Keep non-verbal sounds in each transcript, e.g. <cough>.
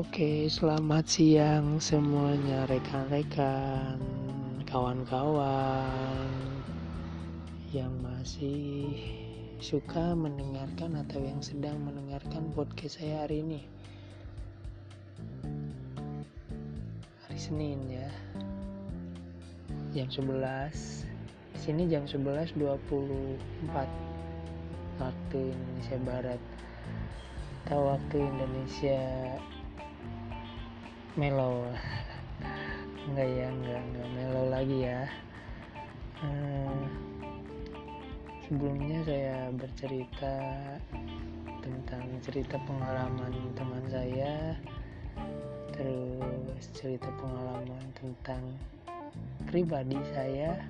Oke, selamat siang semuanya rekan-rekan, kawan-kawan yang masih suka mendengarkan atau yang sedang mendengarkan podcast saya hari ini. Hari Senin ya. Jam 11. Di sini jam 11.24 waktu Indonesia Barat atau waktu Indonesia mellow enggak ya enggak enggak mellow lagi ya. Hmm, sebelumnya saya bercerita tentang cerita pengalaman teman saya terus cerita pengalaman tentang pribadi saya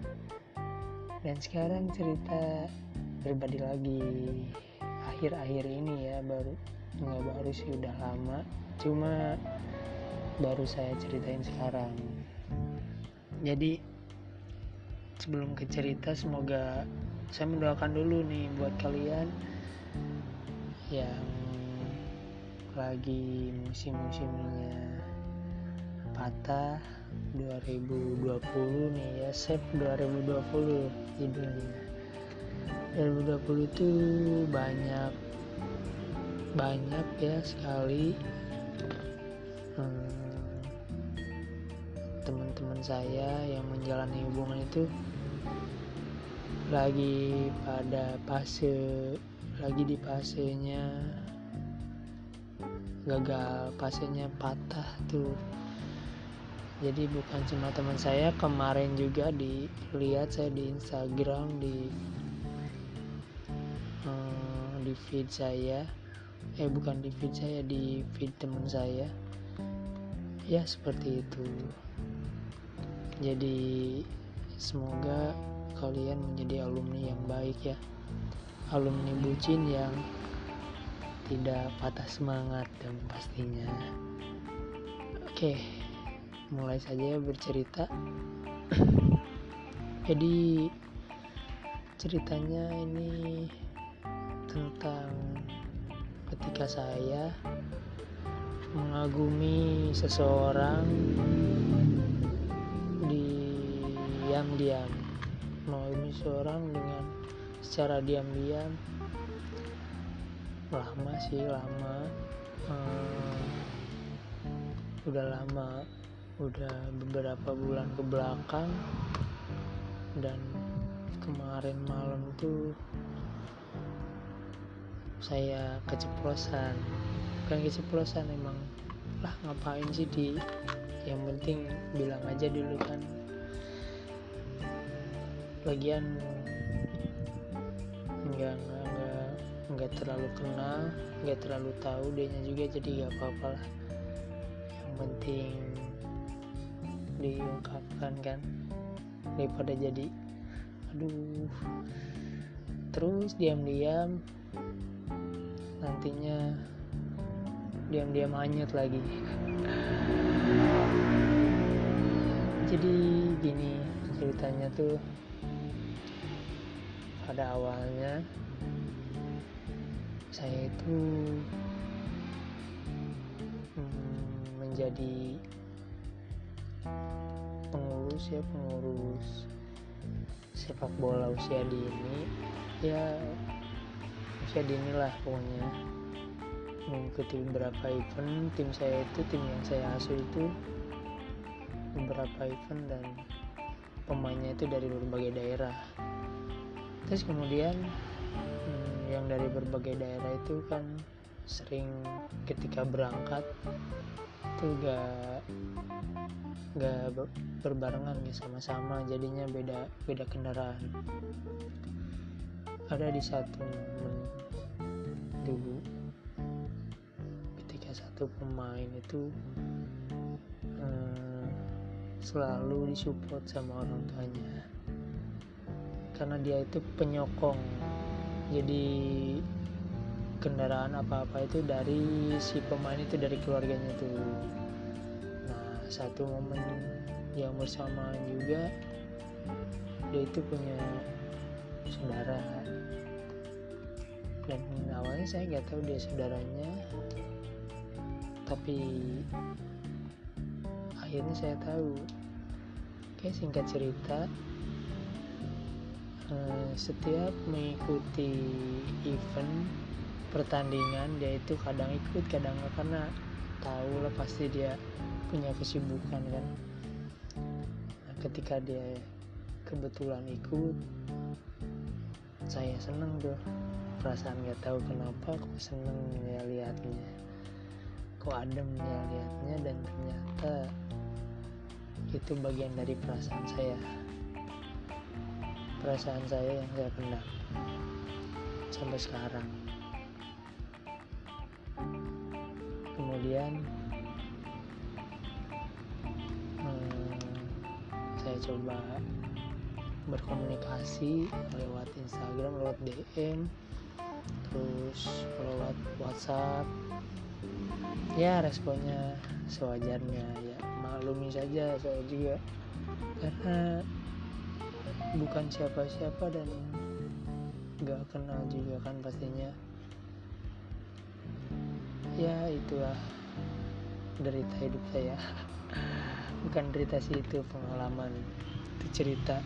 dan sekarang cerita pribadi lagi. Akhir-akhir ini ya baru nggak baru sih udah lama. Cuma baru saya ceritain sekarang. Jadi sebelum ke cerita semoga saya mendoakan dulu nih buat kalian yang lagi musim-musimnya patah. 2020 nih ya save 2020 judulnya 2020 itu banyak banyak ya sekali teman-teman saya yang menjalani hubungan itu lagi pada fase lagi di fasenya gagal fasenya patah tuh. Jadi bukan cuma teman saya kemarin juga dilihat saya di Instagram di di feed saya. Eh bukan di feed saya di feed teman saya ya seperti itu. Jadi semoga kalian menjadi alumni yang baik ya. Alumni bucin yang tidak patah semangat dan pastinya. Oke mulai saja bercerita. <clears throat> Jadi ceritanya ini tentang ketika saya mengagumi seseorang diam-diam. Mengagumi seorang dengan secara diam-diam. Lama sih lama. Hmm, udah lama. Udah beberapa bulan ke belakang. Dan kemarin malam itu saya keceplosan bukan keceplosan emang lah ngapain sih di yang penting bilang aja dulu kan. Lagian nggak nggak nggak terlalu kenal nggak terlalu tahu dia juga jadi gak apa-apa lah. Yang penting diungkapkan kan daripada jadi aduh. Terus diam-diam nantinya diam-diam hanyut lagi. Jadi gini ceritanya tuh pada awalnya saya itu hmm, menjadi pengurus ya pengurus sepak bola usia dini. Ya usia dini lah pokoknya mengikuti beberapa event tim saya itu tim yang saya asuh itu beberapa event dan pemainnya itu dari berbagai daerah. Terus kemudian hmm, yang dari berbagai daerah itu kan sering ketika berangkat itu gak gak berbarengan nih sama-sama jadinya beda beda kendaraan. Ada di satu momen ketika satu pemain itu hmm, selalu disupport sama orang tuanya. Karena dia itu penyokong. Jadi kendaraan apa-apa itu dari si pemain itu dari keluarganya tuh nah satu momen yang bersamaan juga dia itu punya saudara. Dan awalnya saya nggak tahu dia saudaranya tapi akhirnya saya tahu. Oke singkat cerita eh, setiap mengikuti event pertandingan dia itu kadang ikut kadang nggak karena tahu lah pasti dia punya kesibukan kan. Nah, ketika dia kebetulan ikut saya seneng tuh. Perasaan nggak tahu kenapa kok seneng ya liatnya kok adem ya liatnya dan ternyata itu bagian dari perasaan saya. Perasaan saya yang saya pendam sampai sekarang. Kemudian hmm, saya coba berkomunikasi lewat Instagram lewat DM terus lewat WhatsApp ya responnya sewajarnya. Ya maklumi saja saya juga. Karena bukan siapa-siapa dan gak kenal juga kan pastinya. Ya itulah derita hidup saya. <laughs> Bukan derita sih itu pengalaman itu cerita.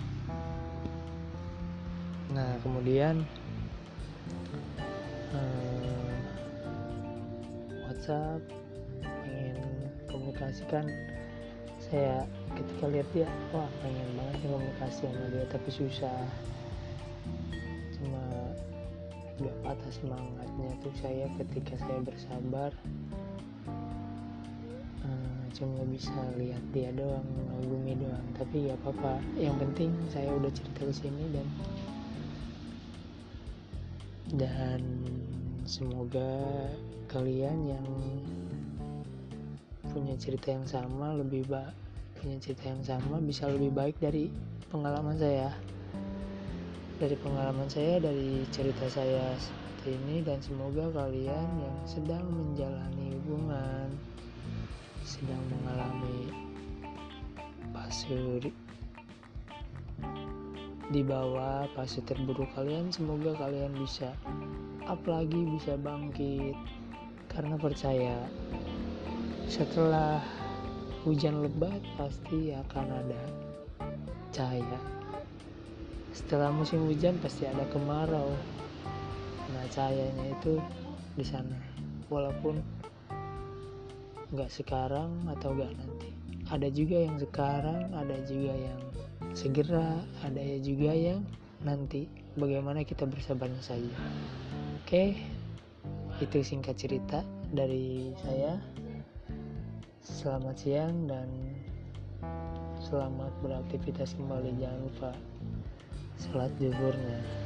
Nah kemudian hmm, WhatsApp ingin komunikasikan. Saya ketika lihat dia wah pengen banget nih komunikasi sama dia tapi susah. Cuma gak patah semangatnya tuh saya ketika saya bersabar. Uh, cuma bisa lihat dia doang mengagumi doang tapi ya apa-apa. Yang penting saya udah cerita ke sini dan dan semoga kalian yang punya cerita yang sama lebih baik punya cerita yang sama bisa lebih baik dari pengalaman saya. Dari pengalaman saya dari cerita saya seperti ini dan semoga kalian yang sedang menjalani hubungan sedang mengalami fase di bawah fase terburuk kalian semoga kalian bisa up lagi bisa bangkit karena percaya setelah hujan lebat pasti akan ada cahaya. Setelah musim hujan pasti ada kemarau. Nah cahayanya itu di sana. Walaupun nggak sekarang atau nggak nanti. Ada juga yang sekarang ada juga yang segera ada juga yang nanti. Bagaimana kita bersabarnya saja. Oke itu singkat cerita dari saya. Selamat siang dan selamat beraktivitas kembali. Jangan lupa sholat zuhurnya